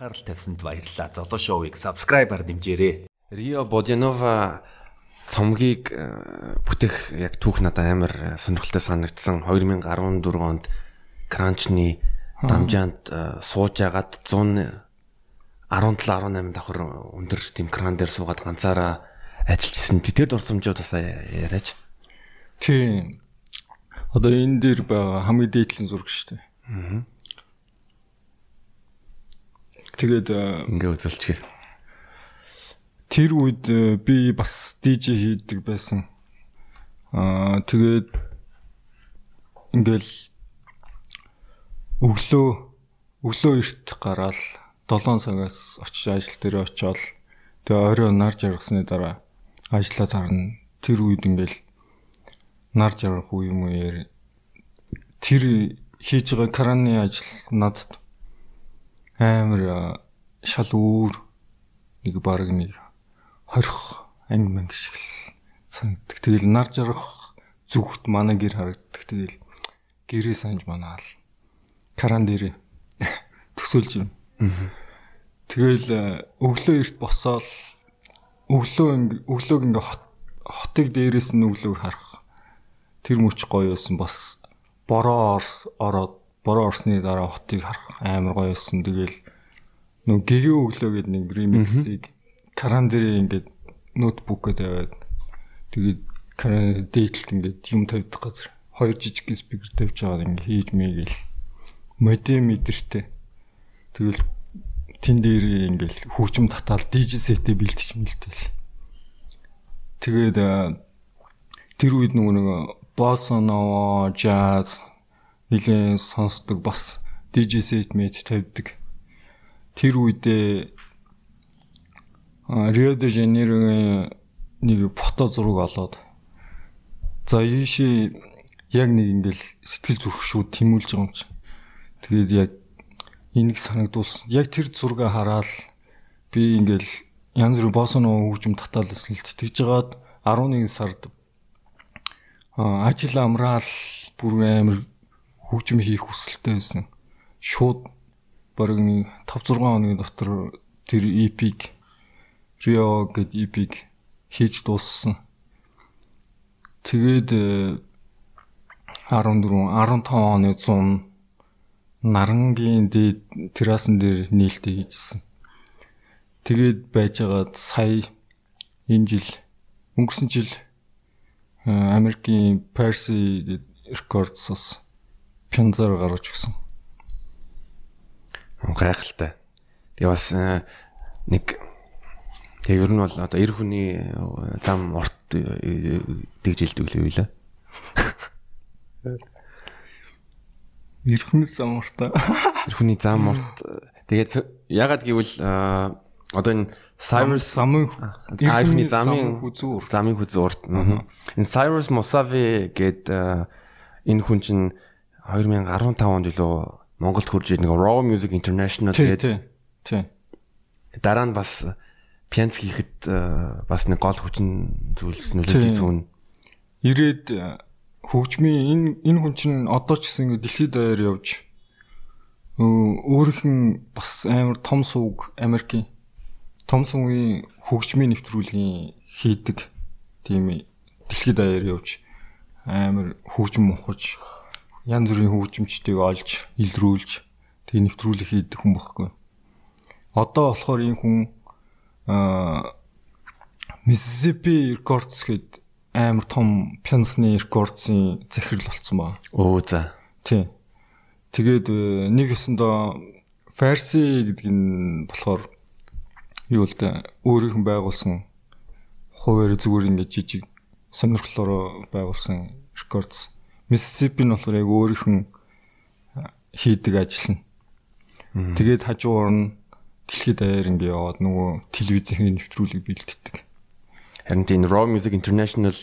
анхаарал тавьсанд баярлалаа. Золоо шоуийг subscribe-аар дэмжээрэй. Рио Бодянова цомгийг э, бүтээх яг түүх надад амар э, сонирхолтой санагдсан. 2014 онд Crunch-ны дамжаанд э, сууж агаад 117 18 давхар өндөр тийм кран дээр суугаад ганцаараа ажиллаж исэн. Тэр дурсамжууд бас яриач. Тийм. Одоо энэ дээр байгаа хамгийн дээдлийн зураг шүү дээ. Аа. Тэгээд ингээ үзүүлчихээ. Тэр үед би бас DJ хийдэг байсан. Аа тэгээд ингээл өглөө өглөө эрт гараад 7 цагаас очиж ажил дээр очиод тэгээ орой нар жаргасны дараа ажиллаа тарна. Тэр үед ингээл нар жаргах үе юм уу тэр хийж байгаа краны ажил надад амар шал өөр нэг баг нэг хорих анги манг шиг л санагддаг. Тэгэл нар жаргах зүгт манай гэр харагддаг. Тэгэл гэрээ санаж манаал. Каран дээр төсөөлж юм. Тэгэл өглөө эрт босоод өглөө өглөөг ингээ хот хотыг дээрээс нь өглөөг харах. Тэр мөч гоё байсан бас бороо ороод бороо орсны дараа хотыг харах амар гоё байсан. Тэгэл нөө гэгээ өглөө гэдэг нэг ремиксийг каран дээр ингээд ноутбукд тавиад тэгээд каран дээдлэлт ингээд юм тавьдаг газар. Хоёр жижиг спикер тавьж байгаа ингээд хийж мэйгээл модем мэдэртэй. Тэгэл тэн дээр ингээд хүүчм татаал DJ сетэ бэлтэж мэлтэл тэгээд тэр үед нөгөө нэг босса нова нилээн сонсдог бас DJ set мэд тавьдаг тэр үедээ Рио де Жанейрогийн нэг фото зураг олоод за ийшээ яг нэг ингээл сэтгэл зүрхшүүд тэмүүлж байгаа юм чи. Тэгээд яг энийг санагдуулсан. Яг тэр зурга хараад би ингээл янз бүр босоно хөгжим татаал эсэлт тэгж жагаад 11 сард ажил амраал бүр амар хөгжим хийх хүсэлтэй байсан. Шууд бараг нэг 5 6 хоногийн дотор тэр EP-г Rio гэд EP-г хийж дууссан. Тэгээд 14 15 оны 100 нарангийн дээд террасан дээр нээлттэй хийжсэн. Тэгээд байжгаад сая энэ жил өнгөрсөн жил Америкийн Percy Records-ос пянзаар гаргаж өгсөн. Гайхалтай. Тэгээ бас нэг Тэгээ ер нь бол одоо эр хүний зам урт дэгжилдэг л үү лээ. Эр хүний зам урт. Эр хүний зам урт. Тэгээд ягаад гэвэл одоо энэ Cyrus замын хүний замын хүзүү урт. Замын хүзүү урт. Энэ Cyrus Mosavi гээд энэ хүн чинь 2015 онд илүү Монголд хурж нэг Raw Music International гэдэг. Тий. Дараа нь бас пянц хийхэд э, бас нэг гол хүчин зүйлс нөлөөлж зүүн. Ирээд э, хөгжмийн энэ энэ хүн чинь одоо ч гэсэн дэлхийд даяар явж өөрийнх бас амар том сувг Америкийн том сувгийн хөгжмийн нэвтрүүлгийн хийдэг тийм дэлхийд даяар явж амар хөгжим мухаж янз бүрийн хөгжимчдийг олж илрүүлж тэг нэвтрүүлэг хийдэг хүн баггүй. Одоо болохоор энэ хүн Mississippi Records гээд амар том пиансны рекордсын захирал болсон ба. Өө за. Тийм. Тэгээд э, нэг өсөндөө Farsi гэдэг нь болохоор юу л да өөрийнх нь байгуулсан хуваар зүгээр ингээд жижиг сонирхлоор байгуулсан рекордс. Mississippi нь болохоор яг өөрийнх нь хийдэг ажил нь. Тэгээд хажуугаар нь дэлхийд даяар ингээ яваад нөгөө телевизийн нэвтрүүлэг бэлддэг. Харин тийм Raw Music International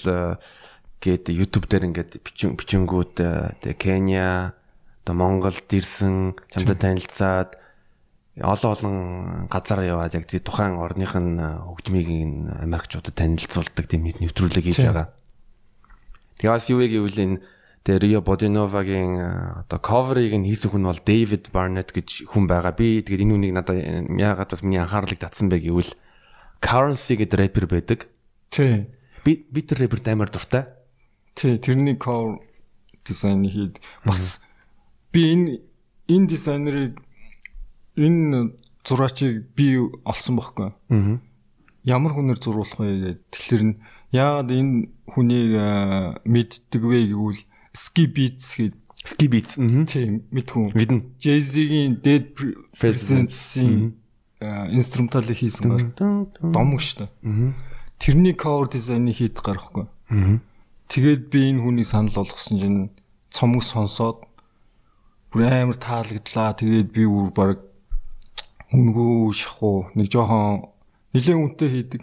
гээд YouTube дээр ингээд бичин бичингүүд э, тэгээ Кenya, одоо Монголд ирсэн чамд танилцаад олон олон газар яваад яг тий тухайн орных нь хөгжмийг Америкчуудад танилцуулдаг тийм нэвтрүүлэг хийж байгаа. Тэгээ бас юу вэ гэвэл энэ Тэгээ Рио Бодиновагийн одоо cover-ыг нь хийсэн хүн бол David Barnett гэж хүн байгаа. Би тэгээд энэ үнийг надад э, яагаад бас миний анхаарлыг татсан бэ гэвэл Currency гэдэг рэпер байдаг. Тий. Би би тэр рэперт амар дуртай. Тий, тэрний cover дизайн хийд бас би энэ энэ дизайнерыг энэ зураачийг би олсон байхгүй. Аа. Ямар хүнээр зурулах вэ гэдэг. Тэгэхээр нь яагаад энэ хүнийг мэддэг вэ гэвэл Ski Beats гэдэг Ski Beats. Аа. тийм мэдхүн. Мэднэ. Jay-Z-гийн Dead Presidents. Presidents-ийн инструменталыг хийсэн гар. Домог шүү дээ. Аа. Тэрний cover дизайныг хийд гарахгүй. Аа. Тэгээд би энэ хүнийг санал болгосон чинь цомог сонсоод бүр амар таалагдлаа. Тэгээд би бүр баг үнгүү шахуу нэг жоохон нилээн үнэтэй хийдэг.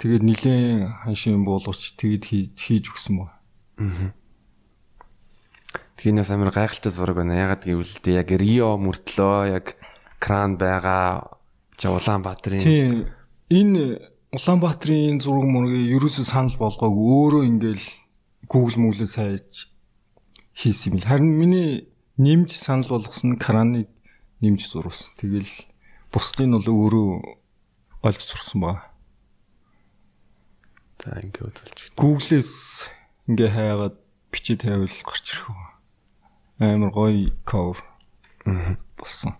Тэгээд нилээн ханшийн буулгач тэгээд хий- хийж өгсөн ба. Тэгинээс амар гайхалтай зураг байна. Ягаад гэвэл тэ яг Рио мөртлөө яг кран байгаа. Улаанбаатарын Тийм энэ Улаанбаатарын зураг мөргийг ерөөсөө санал болгоог өөрөө ингээл Google мөглөө сайж хийсэн юм бил. Харин миний нэмж санал болгосон краныг нэмж зурсан. Тэгэл бусдыг нь бол өөрөө олж зурсан ба. за ингэ үзүүлж. Google-с ингээ хайгаад бичиж тавил гарч ирэх үү. Амар гоё cover. Болсон.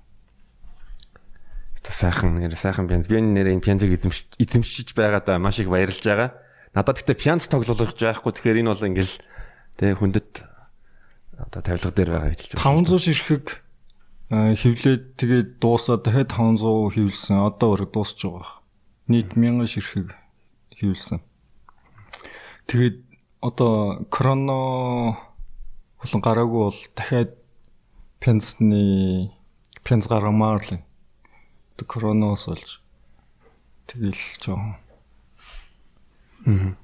Та сайхан нэр сайхан пянз. Би энэ нэрийн пянзыг эзэмш эзэмшиж байгаадаа маш их баярлж байгаа. Надад гэхдээ пянз тоглох жаахгүй. Тэгэхээр энэ бол ингээл тэ хүндэт одоо тавилга дээр байгаа гэж хэлж байна. 500 ширхэг хевлээд тэгээд дуусаад дахиад 500 хевлсэн. Одоо өрг дуусч байгаа. Нийт 1000 ширхэг хевлсэн. Тэгээд одоо кроно болон гараагүй бол дахиад пенсны пенс гарамаар л. Кроноос болж тэгэл жоохон